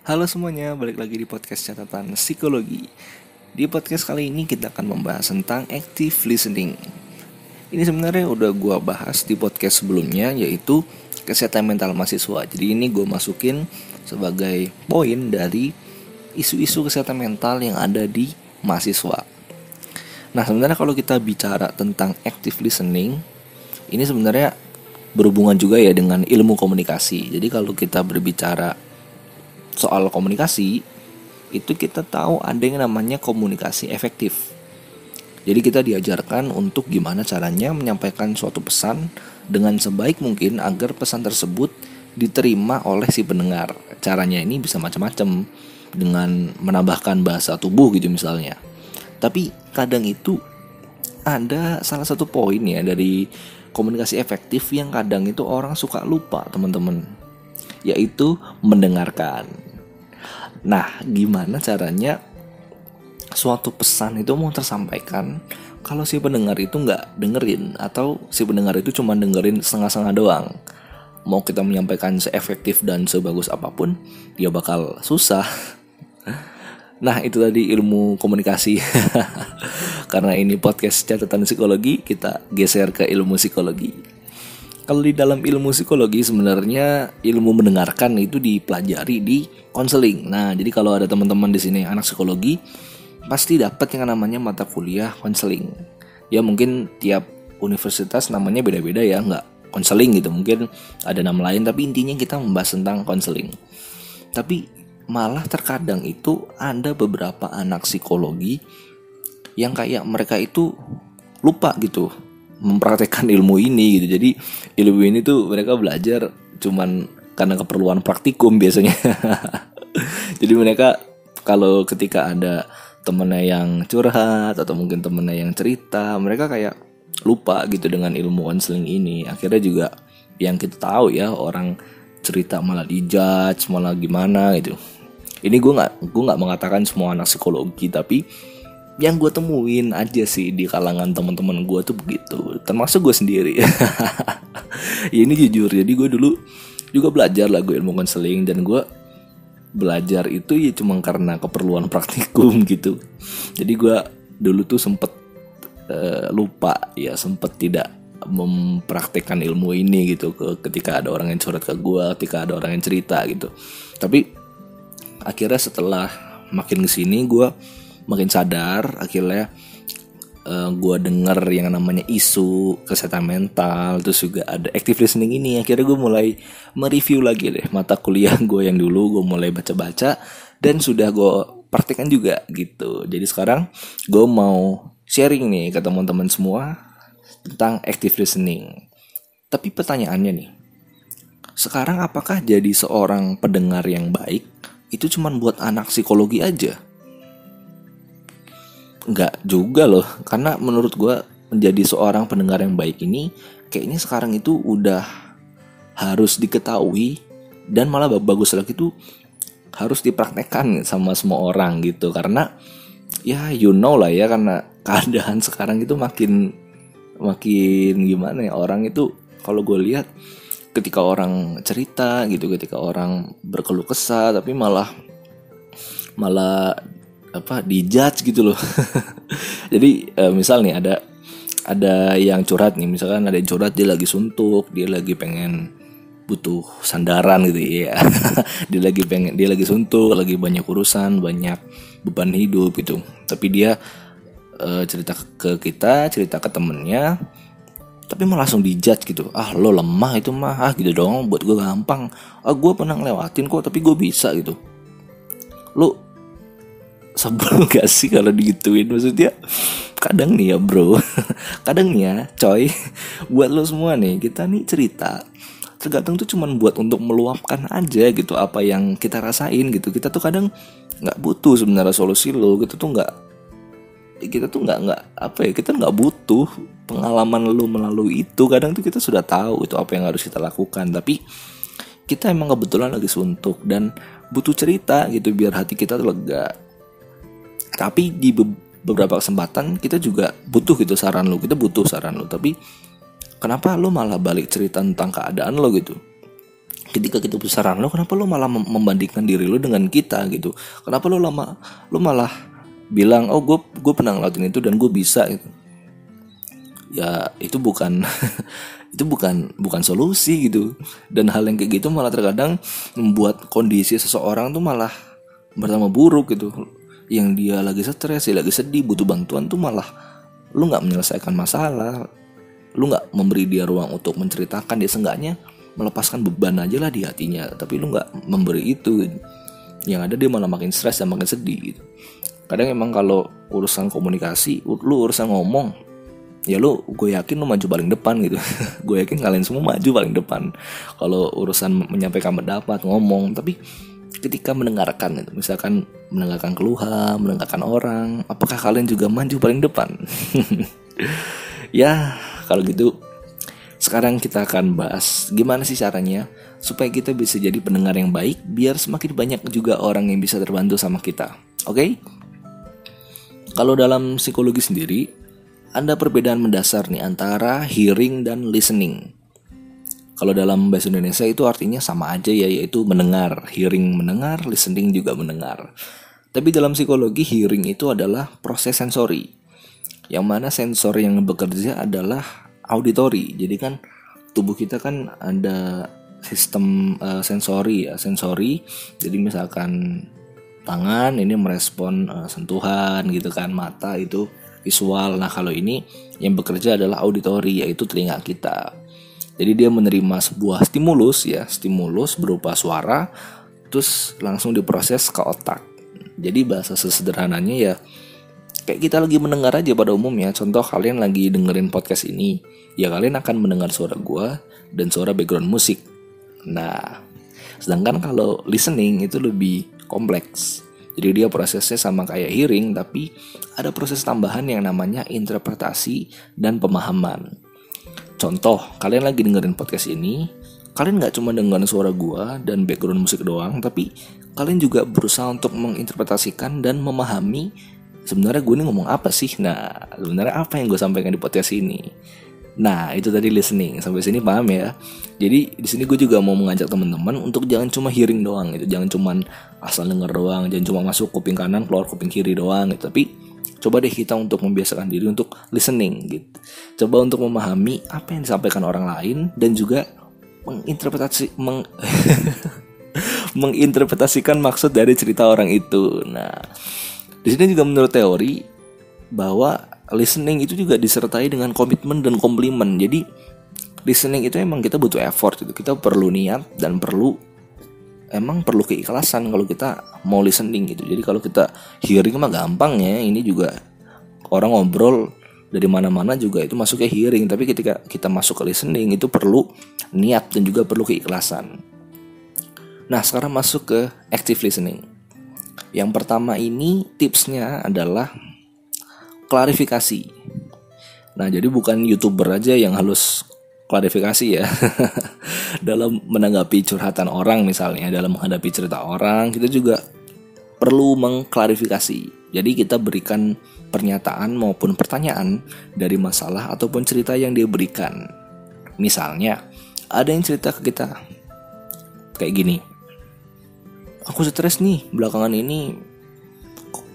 Halo semuanya, balik lagi di podcast catatan psikologi. Di podcast kali ini kita akan membahas tentang active listening. Ini sebenarnya udah gue bahas di podcast sebelumnya yaitu kesehatan mental mahasiswa. Jadi ini gue masukin sebagai poin dari isu-isu kesehatan mental yang ada di mahasiswa. Nah sebenarnya kalau kita bicara tentang active listening, ini sebenarnya berhubungan juga ya dengan ilmu komunikasi. Jadi kalau kita berbicara soal komunikasi, itu kita tahu ada yang namanya komunikasi efektif. Jadi kita diajarkan untuk gimana caranya menyampaikan suatu pesan dengan sebaik mungkin agar pesan tersebut diterima oleh si pendengar. Caranya ini bisa macam-macam dengan menambahkan bahasa tubuh gitu misalnya. Tapi kadang itu ada salah satu poin ya dari komunikasi efektif yang kadang itu orang suka lupa teman-teman yaitu mendengarkan. Nah gimana caranya suatu pesan itu mau tersampaikan kalau si pendengar itu nggak dengerin atau si pendengar itu cuma dengerin setengah-setengah doang? Mau kita menyampaikan seefektif dan sebagus apa pun dia bakal susah. Nah itu tadi ilmu komunikasi. Karena ini podcast catatan psikologi Kita geser ke ilmu psikologi Kalau di dalam ilmu psikologi sebenarnya ilmu mendengarkan itu dipelajari di konseling. Nah jadi kalau ada teman-teman di sini anak psikologi Pasti dapat yang namanya mata kuliah konseling. Ya mungkin tiap universitas namanya beda-beda ya nggak konseling gitu. Mungkin ada nama lain tapi intinya kita membahas tentang konseling. Tapi malah terkadang itu ada beberapa anak psikologi yang kayak mereka itu lupa gitu mempraktekkan ilmu ini gitu. Jadi ilmu ini tuh mereka belajar cuman karena keperluan praktikum biasanya. Jadi mereka kalau ketika ada temennya yang curhat atau mungkin temennya yang cerita mereka kayak lupa gitu dengan ilmu konseling ini. Akhirnya juga yang kita tahu ya orang cerita malah dijudge malah gimana gitu. Ini gue nggak gue nggak mengatakan semua anak psikologi tapi yang gue temuin aja sih di kalangan teman-teman gue tuh begitu. Termasuk gue sendiri. Ya ini jujur jadi gue dulu juga belajar lah gue ilmu konseling dan gue belajar itu ya cuma karena keperluan praktikum gitu. Jadi gue dulu tuh sempet uh, lupa ya sempet tidak mempraktekkan ilmu ini gitu ke ketika ada orang yang curhat ke gue ketika ada orang yang cerita gitu. Tapi akhirnya setelah makin ke sini gue makin sadar akhirnya uh, eh, gue denger yang namanya isu kesehatan mental terus juga ada active listening ini. Akhirnya gue mulai mereview lagi deh mata kuliah gue yang dulu gue mulai baca-baca dan sudah gue praktekkan juga gitu. Jadi sekarang gue mau sharing nih ke teman-teman semua tentang active listening. Tapi pertanyaannya nih sekarang apakah jadi seorang pendengar yang baik itu cuman buat anak psikologi aja Enggak juga loh. Karena menurut gue menjadi seorang pendengar yang baik ini kayaknya sekarang itu udah harus diketahui dan malah bagus lagi tuh harus dipraktekkan sama semua orang gitu. Karena ya you know lah ya karena keadaan sekarang itu makin makin gimana ya orang itu kalau gue lihat ketika orang cerita gitu ketika orang berkeluh kesah tapi malah malah apa dijudge gitu loh. Jadi uh, misal nih ada ada yang curhat nih misalkan ada yang curhat dia lagi suntuk dia lagi pengen butuh sandaran gitu ya dia lagi pengen dia lagi suntuk lagi banyak urusan banyak beban hidup gitu. Tapi dia uh, cerita ke kita cerita ke temennya tapi malah langsung dijudge gitu. Ah lo lemah itu mah ah gitu dong buat gue gampang. Ah gue pernah ngelewatin kok tapi gue bisa gitu. Lo sebel gak sih kalau digituin? Maksudnya kadang nih ya bro. Kadang nih ya coy. Buat lo semua nih kita nih cerita. Tergantung tuh cuman buat untuk meluapkan aja gitu apa yang kita rasain gitu. Kita tuh kadang nggak butuh sebenarnya solusi lo. Gitu tuh nggak kita tuh nggak nggak apa ya kita nggak butuh pengalaman lu melalui itu. Kadang tuh kita sudah tahu itu apa yang harus kita lakukan. Tapi kita emang kebetulan lagi suntuk dan butuh cerita gitu biar hati kita lega tapi di beberapa kesempatan kita juga butuh gitu saran lu kita butuh saran lu tapi kenapa lu malah balik cerita tentang keadaan lo gitu? Ketika kita punya saran lo kenapa lo malah membandingkan diri lo dengan kita gitu? Kenapa lo lama lo malah bilang oh gue gue pernah ngelakuin itu dan gue bisa gitu? Ya itu bukan itu bukan bukan solusi gitu. Dan hal yang kayak gitu malah terkadang membuat kondisi seseorang tuh malah bertambah buruk gitu yang dia lagi stres dia lagi sedih butuh bantuan tuh malah lu nggak menyelesaikan masalah. Lu nggak memberi dia ruang untuk menceritakan dia seenggaknya melepaskan beban aja lah di hatinya. Tapi lu nggak memberi itu. Yang ada dia malah makin stres dan makin sedih gitu. Kadang emang kalau urusan komunikasi lu urusan ngomong ya lu gue yakin lu maju paling depan gitu. Gue yakin kalian semua maju paling depan. Kalau urusan menyampaikan pendapat ngomong tapi ketika mendengarkan itu misalkan mendengarkan keluhan mendengarkan orang apakah kalian juga maju paling depan ya kalau gitu sekarang kita akan bahas gimana sih caranya supaya kita bisa jadi pendengar yang baik biar semakin banyak juga orang yang bisa terbantu sama kita. Oke? Okay? Kalau dalam psikologi sendiri ada perbedaan mendasar nih antara hearing dan listening. Kalau dalam bahasa Indonesia itu artinya sama aja ya yaitu mendengar, hearing mendengar, listening juga mendengar. Tapi dalam psikologi hearing itu adalah proses sensori. Yang mana sensor yang bekerja adalah auditory. Jadi kan tubuh kita kan ada sistem uh, sensori ya, sensori. Jadi misalkan tangan ini merespon uh, sentuhan gitu kan, mata itu visual. Nah, kalau ini yang bekerja adalah auditory yaitu telinga kita. Jadi dia menerima sebuah stimulus ya, stimulus berupa suara terus langsung diproses ke otak. Jadi bahasa sesederhananya ya kayak kita lagi mendengar aja pada umumnya. Contoh kalian lagi dengerin podcast ini, ya kalian akan mendengar suara gua dan suara background musik. Nah, sedangkan kalau listening itu lebih kompleks. Jadi dia prosesnya sama kayak hearing tapi ada proses tambahan yang namanya interpretasi dan pemahaman. Contoh, kalian lagi dengerin podcast ini, kalian nggak cuma dengerin suara gua dan background musik doang, tapi kalian juga berusaha untuk menginterpretasikan dan memahami sebenarnya gue ini ngomong apa sih? Nah sebenarnya apa yang gue sampaikan di podcast ini? Nah itu tadi listening. Sampai sini paham ya? Jadi di sini gue juga mau mengajak teman-teman untuk jangan cuma hearing doang gitu. Jangan cuma asal denger doang jangan cuma masuk kuping kanan keluar kuping kiri doang gitu. Tapi coba deh kita untuk membiasakan diri untuk listening gitu coba untuk memahami apa yang disampaikan orang lain dan juga menginterpretasi meng menginterpretasikan maksud dari cerita orang itu nah di sini juga menurut teori bahwa listening itu juga disertai dengan komitmen dan komplimen. Jadi listening itu emang kita butuh effort gitu. Kita perlu niat dan perlu emang perlu keikhlasan kalau kita mau listening gitu. Jadi kalau kita hearing mah gampang ya. Ini juga orang ngobrol dari mana-mana juga itu masuknya hearing. Tapi ketika kita masuk ke listening itu perlu niat dan juga perlu keikhlasan. Nah sekarang masuk ke active listening. Yang pertama ini tipsnya adalah klarifikasi. Nah, jadi bukan YouTuber aja yang harus klarifikasi ya. dalam menanggapi curhatan orang misalnya, dalam menghadapi cerita orang, kita juga perlu mengklarifikasi. Jadi kita berikan pernyataan maupun pertanyaan dari masalah ataupun cerita yang dia berikan. Misalnya, ada yang cerita ke kita kayak gini aku stres nih belakangan ini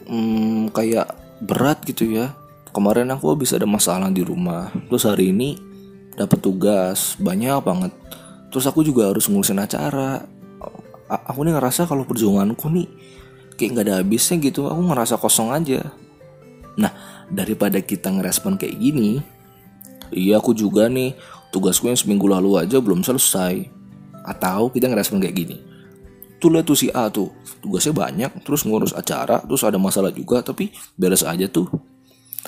hmm, kayak berat gitu ya kemarin aku habis ada masalah di rumah terus hari ini dapat tugas banyak banget. Terus aku juga harus ngurusin acara. Aku nih ngerasa kalau perjuanganku nih kayak nggak ada habisnya gitu aku ngerasa kosong aja. Nah daripada kita ngerespon kayak gini iya aku juga nih tugasku yang seminggu lalu aja belum selesai. Atau kita ngerespon kayak gini tuh lihat tuh si A tuh tugasnya banyak terus ngurus acara terus ada masalah juga tapi beres aja tuh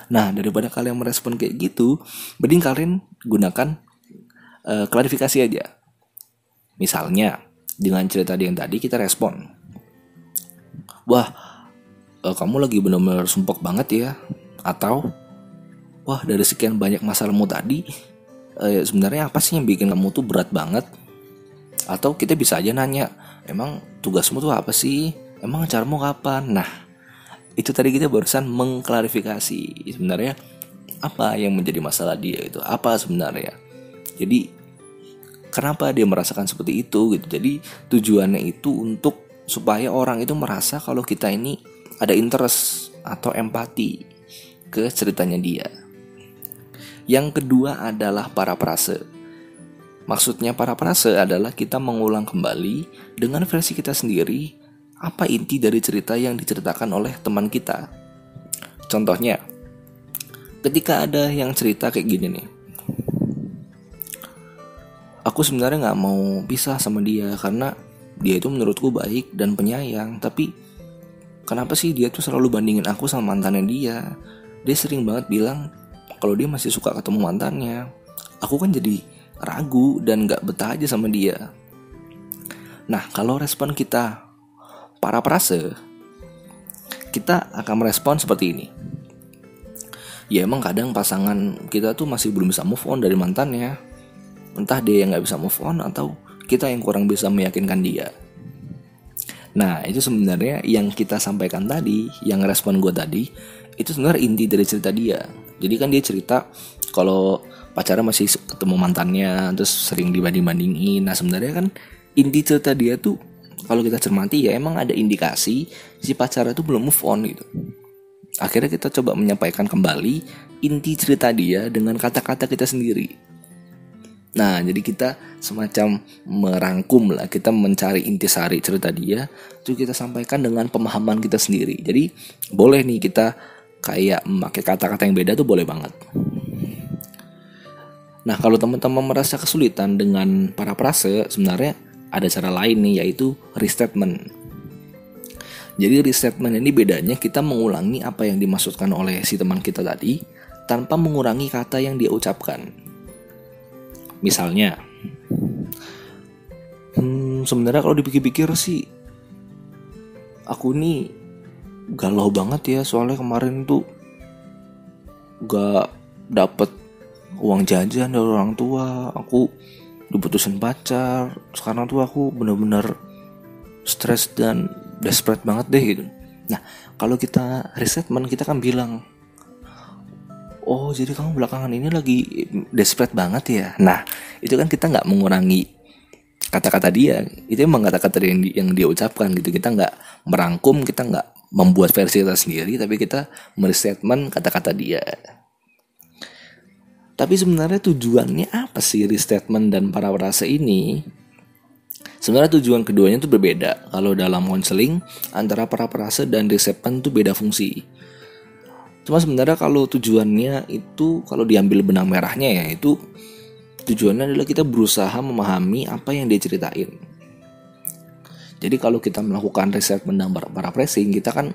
nah daripada kalian merespon kayak gitu mending kalian gunakan uh, klarifikasi aja. Misalnya dengan cerita yang tadi kita respon. Wah uh, kamu lagi benar-benar sumpek banget ya. Atau wah dari sekian banyak masalahmu tadi uh, sebenarnya apa sih yang bikin kamu tuh berat banget? Atau kita bisa aja nanya emang tugasmu tuh apa sih? Emang caramu kapan? Nah itu tadi kita barusan mengklarifikasi sebenarnya apa yang menjadi masalah dia itu. Apa sebenarnya? Jadi kenapa dia merasakan seperti itu gitu? Jadi tujuannya itu untuk supaya orang itu merasa kalau kita ini ada interest atau empati ke ceritanya dia. Yang kedua adalah para prase Maksudnya para prase adalah kita mengulang kembali dengan versi kita sendiri apa inti dari cerita yang diceritakan oleh teman kita. Contohnya, ketika ada yang cerita kayak gini nih, aku sebenarnya nggak mau pisah sama dia karena dia itu menurutku baik dan penyayang, tapi kenapa sih dia tuh selalu bandingin aku sama mantannya dia? Dia sering banget bilang kalau dia masih suka ketemu mantannya. Aku kan jadi ragu dan gak betah aja sama dia. Nah, kalau respon kita para prase, kita akan merespon seperti ini. Ya emang kadang pasangan kita tuh masih belum bisa move on dari mantannya. Entah dia yang gak bisa move on atau kita yang kurang bisa meyakinkan dia. Nah itu sebenarnya yang kita sampaikan tadi, yang respon gue tadi, itu sebenarnya inti dari cerita dia. Jadi kan dia cerita kalau pacarnya masih ketemu mantannya terus sering dibanding-bandingin nah sebenarnya kan inti cerita dia tuh kalau kita cermati ya emang ada indikasi si pacarnya tuh belum move on gitu akhirnya kita coba menyampaikan kembali inti cerita dia dengan kata-kata kita sendiri Nah, jadi kita semacam merangkum lah, kita mencari intisari cerita dia, itu kita sampaikan dengan pemahaman kita sendiri. Jadi boleh nih kita kayak memakai kata-kata yang beda tuh boleh banget. Nah, kalau teman-teman merasa kesulitan dengan para prase, sebenarnya ada cara lain nih, yaitu restatement. Jadi restatement ini bedanya kita mengulangi apa yang dimaksudkan oleh si teman kita tadi tanpa mengurangi kata yang dia ucapkan. Misalnya, hmm, sebenarnya kalau dipikir-pikir sih, aku ini galau banget ya soalnya kemarin tuh gak dapet uang jajan dari orang tua aku diputusin pacar sekarang tuh aku bener-bener stres dan desperate banget deh gitu. Nah kalau kita resetment kita kan bilang oh jadi kamu belakangan ini lagi desperate banget ya? Nah itu kan kita nggak mengurangi kata-kata dia. Itu emang kata-kata yang, yang dia ucapkan gitu. Kita nggak merangkum kita nggak membuat versi kita sendiri tapi kita meresetment kata-kata dia tapi sebenarnya tujuannya apa sih restatement dan para perasa ini? Sebenarnya tujuan keduanya itu berbeda. Kalau dalam konseling antara para perasa dan restatement itu beda fungsi. Cuma sebenarnya kalau tujuannya itu kalau diambil benang merahnya ya itu tujuannya adalah kita berusaha memahami apa yang dia ceritain. Jadi kalau kita melakukan riset dan para pressing kita kan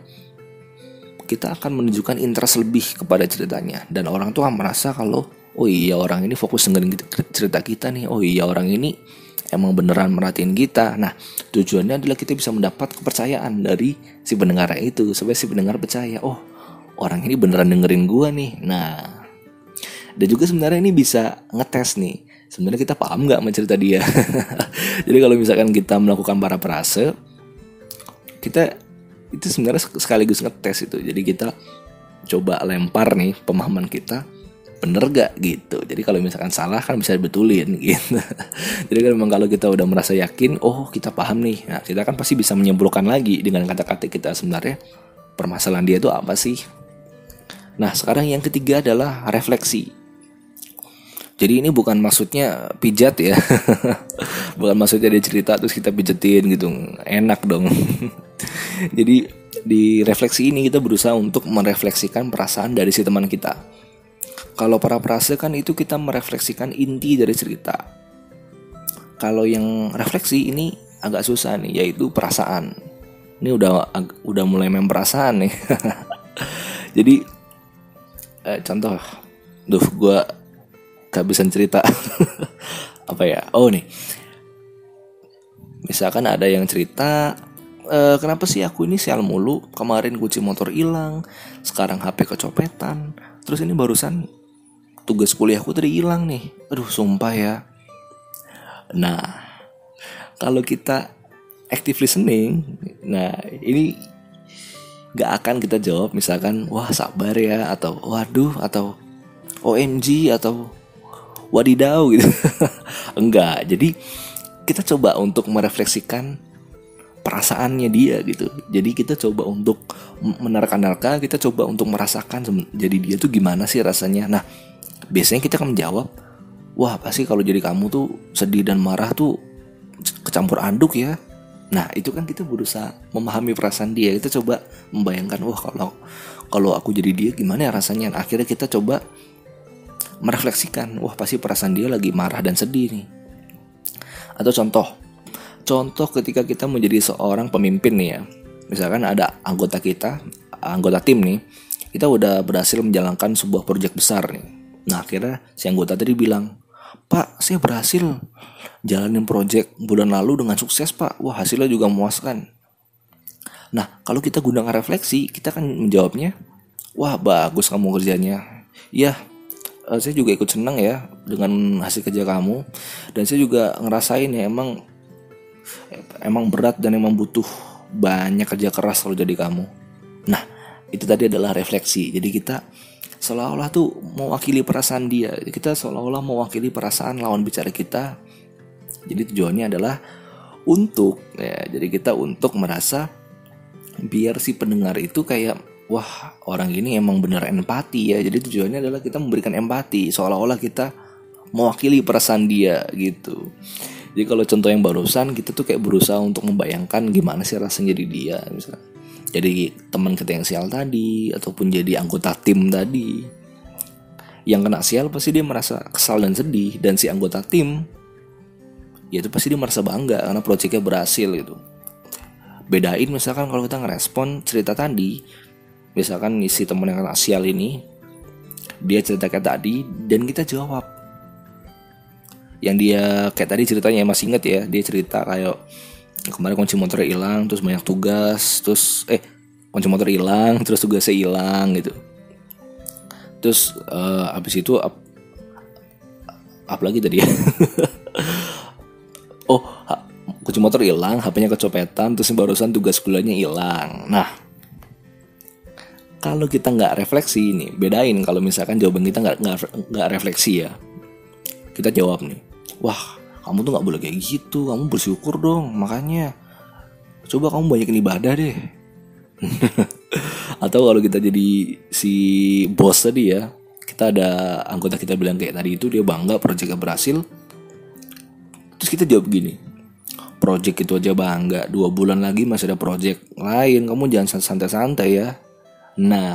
kita akan menunjukkan interest lebih kepada ceritanya dan orang tuh akan merasa kalau oh iya orang ini fokus dengerin cerita kita nih. Oh iya orang ini emang beneran merhatiin kita. Nah tujuannya adalah kita bisa mendapat kepercayaan dari si pendengar itu supaya si pendengar percaya oh orang ini beneran dengerin gua nih. Nah dan juga sebenarnya ini bisa ngetes nih sebenarnya kita paham nggak sama cerita dia? Jadi kalau misalkan kita melakukan para perase kita itu sebenarnya sekaligus ngetes itu. Jadi kita coba lempar nih pemahaman kita bener gak gitu? Jadi kalau misalkan salah kan bisa dibetulin gitu. Jadi kan memang kalau kita udah merasa yakin oh kita paham nih. Nah kita kan pasti bisa menyimpulkan lagi dengan kata-kata kita sebenarnya permasalahan dia itu apa sih? Nah sekarang yang ketiga adalah refleksi. Jadi ini bukan maksudnya pijat ya. Bukan maksudnya dia cerita terus kita pijetin gitu. Enak dong. Jadi di refleksi ini kita berusaha untuk merefleksikan perasaan dari si teman kita kalau para prase kan itu kita merefleksikan inti dari cerita. Kalau yang refleksi ini agak susah nih, yaitu perasaan. Ini udah udah mulai main perasaan nih. Jadi eh, contoh, duh gue kehabisan cerita. Apa ya? Oh nih, misalkan ada yang cerita e, kenapa sih aku ini sial mulu kemarin kunci motor hilang sekarang HP kecopetan terus ini barusan tugas kuliahku tadi hilang nih. Aduh sumpah ya. Nah kalau kita active listening nah ini gak akan kita jawab misalkan wah sabar ya atau waduh atau OMG atau wadidaw gitu. Enggak jadi kita coba untuk merefleksikan perasaannya dia gitu. Jadi kita coba untuk menerka-nerka kita coba untuk merasakan jadi dia tuh gimana sih rasanya. Nah biasanya kita akan menjawab wah pasti kalau jadi kamu tuh sedih dan marah tuh kecampur aduk ya nah itu kan kita berusaha memahami perasaan dia kita coba membayangkan wah kalau kalau aku jadi dia gimana ya rasanya nah, akhirnya kita coba merefleksikan wah pasti perasaan dia lagi marah dan sedih nih atau contoh Contoh ketika kita menjadi seorang pemimpin nih ya. Misalkan ada anggota kita, anggota tim nih, kita udah berhasil menjalankan sebuah proyek besar nih. Nah akhirnya si anggota tadi bilang, Pak saya berhasil jalanin proyek bulan lalu dengan sukses pak. Wah hasilnya juga memuaskan. Nah kalau kita gunakan refleksi, kita kan menjawabnya, Wah bagus kamu kerjanya. Ya eh, saya juga ikut senang ya dengan hasil kerja kamu dan saya juga ngerasain ya emang emang berat dan emang butuh banyak kerja keras kalau jadi kamu. Nah, itu tadi adalah refleksi. Jadi kita seolah-olah tuh mewakili perasaan dia. Kita seolah-olah mewakili perasaan lawan bicara kita. Jadi tujuannya adalah untuk ya, jadi kita untuk merasa biar si pendengar itu kayak wah orang ini emang bener empati ya. Jadi tujuannya adalah kita memberikan empati seolah-olah kita mewakili perasaan dia gitu. Jadi kalau contoh yang barusan kita tuh kayak berusaha untuk membayangkan gimana sih rasanya jadi dia misalnya. Jadi teman kita yang sial tadi ataupun jadi anggota tim tadi. Yang kena sial pasti dia merasa kesal dan sedih dan si anggota tim ya itu pasti dia merasa bangga karena proyeknya berhasil gitu. Bedain misalkan kalau kita ngerespon cerita tadi, misalkan si teman yang kena sial ini dia cerita kayak tadi dan kita jawab yang dia kayak tadi ceritanya masih inget ya dia cerita kayak kemarin kunci motor hilang terus banyak tugas terus eh kunci motor hilang terus tugasnya hilang gitu. Terus uh, abis itu apa lagi tadi ya. Oh kunci motor hilang HP-nya kecopetan terus barusan tugas kuliahnya hilang. Nah kalau kita nggak refleksi ini bedain kalau misalkan jawaban kita nggak nggak refleksi ya. Kita jawab nih. Wah kamu tuh nggak boleh kayak gitu kamu bersyukur dong makanya. Coba kamu banyakin ibadah deh. Atau kalau kita jadi si bos tadi ya kita ada anggota kita bilang kayak tadi itu dia bangga proyeknya berhasil. Terus kita jawab gini project itu aja bangga dua bulan lagi masih ada project lain kamu jangan santai-santai ya. Nah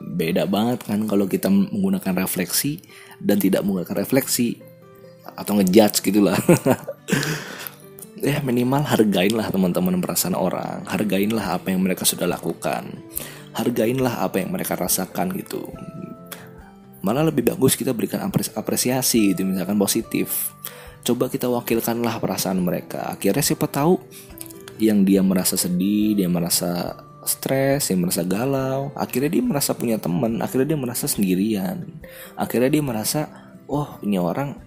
beda banget kan kalau kita menggunakan refleksi dan tidak menggunakan refleksi atau ngejudge gitulah ya minimal hargainlah teman-teman perasaan orang. Hargainlah apa yang mereka sudah lakukan. Hargainlah apa yang mereka rasakan gitu. Malah lebih bagus kita berikan apresiasi gitu misalkan positif. Coba kita wakilkanlah perasaan mereka. Akhirnya siapa tahu yang dia merasa sedih dia merasa stres dia merasa galau akhirnya dia merasa punya teman akhirnya dia merasa sendirian. Akhirnya dia merasa oh ini orang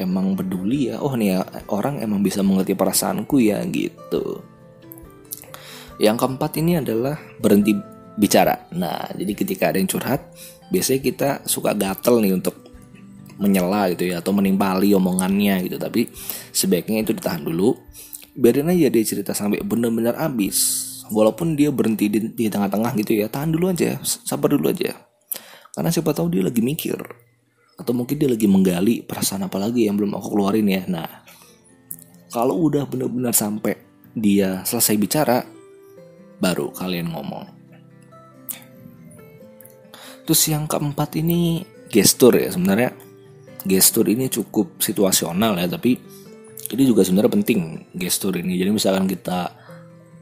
emang peduli ya. Oh nih ya, orang emang bisa mengerti perasaanku ya gitu. Yang keempat ini adalah berhenti bicara. Nah jadi ketika ada yang curhat biasanya kita suka gatel nih untuk menyela gitu ya atau menimpali omongannya gitu. Tapi sebaiknya itu ditahan dulu. Biarin aja dia cerita sampai benar-benar habis. Walaupun dia berhenti di, di tengah-tengah gitu ya tahan dulu aja sabar dulu aja. Karena siapa tahu dia lagi mikir atau mungkin dia lagi menggali perasaan apa lagi yang belum aku keluarin ya. Nah kalau udah benar-benar sampai dia selesai bicara baru kalian ngomong. Terus yang keempat ini gestur ya sebenarnya. Gestur ini cukup situasional ya tapi ini juga sebenarnya penting gestur ini. Jadi misalkan kita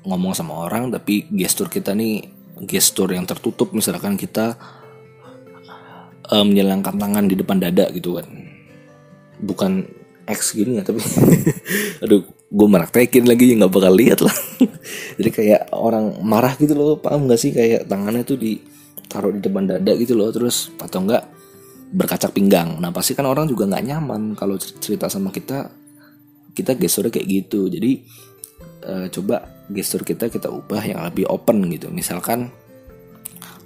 ngomong sama orang tapi gestur kita nih gestur yang tertutup. Misalkan kita uh, menyilangkan tangan di depan dada gitu kan. Bukan X gini ya tapi aduh gue meraktekin lagi nggak bakal lihat lah. Jadi kayak orang marah gitu loh paham gak sih? Kayak tangannya tuh ditaruh di depan dada gitu loh terus atau enggak berkacak pinggang. Nah pasti kan orang juga nggak nyaman kalau cerita sama kita kita gesturnya kayak gitu. Jadi uh, coba gestur kita kita ubah yang lebih open gitu. Misalkan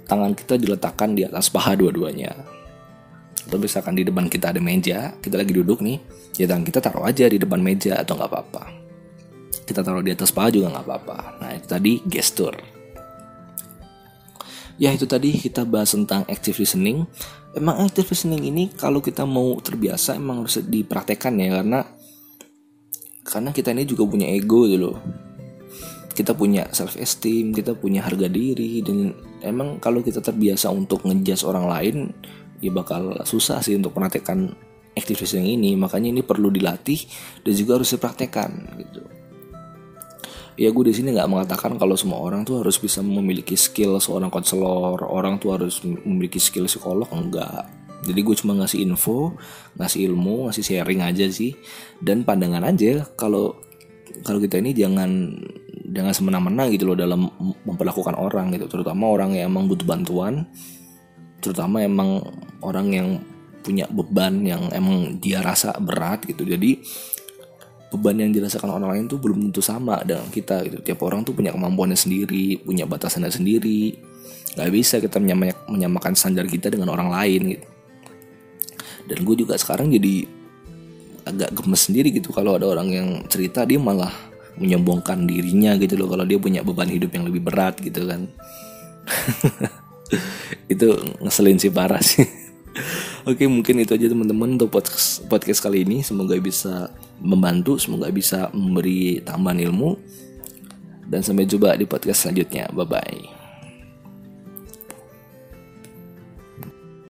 tangan kita diletakkan di atas paha dua-duanya. Atau misalkan di depan kita ada meja kita lagi duduk nih ya tangan kita taruh aja di depan meja atau nggak apa-apa. Kita taruh di atas paha juga nggak apa-apa. Nah itu tadi gestur. Ya itu tadi kita bahas tentang active listening. Emang active listening ini kalau kita mau terbiasa emang harus dipraktekkan ya karena karena kita ini juga punya ego gitu loh kita punya self esteem kita punya harga diri dan emang kalau kita terbiasa untuk ngejudge orang lain ya bakal susah sih untuk menatikan active listening ini. Makanya ini perlu dilatih dan juga harus dipraktekkan gitu. Ya gue di sini nggak mengatakan kalau semua orang tuh harus bisa memiliki skill seorang konselor orang tuh harus memiliki skill psikolog enggak. Jadi gue cuma ngasih info ngasih ilmu ngasih sharing aja sih. Dan pandangan aja kalau kalau kita ini jangan jangan semena-mena gitu loh dalam memperlakukan orang gitu. Terutama orang yang emang butuh bantuan. Terutama emang orang yang punya beban yang emang dia rasa berat gitu. Jadi beban yang dirasakan orang lain tuh belum tentu sama dengan kita gitu. Tiap orang tuh punya kemampuannya sendiri punya batasannya sendiri. Nggak bisa kita menyamakan standar kita dengan orang lain gitu. Dan gue juga sekarang jadi agak gemes sendiri gitu kalau ada orang yang cerita dia malah menyombongkan dirinya gitu loh kalau dia punya beban hidup yang lebih berat gitu kan. Itu ngeselin sih parah sih. Oke mungkin itu aja teman-teman untuk podcast, podcast kali ini. Semoga bisa membantu Semoga bisa memberi tambahan ilmu. Dan sampai jumpa di podcast selanjutnya. Bye-bye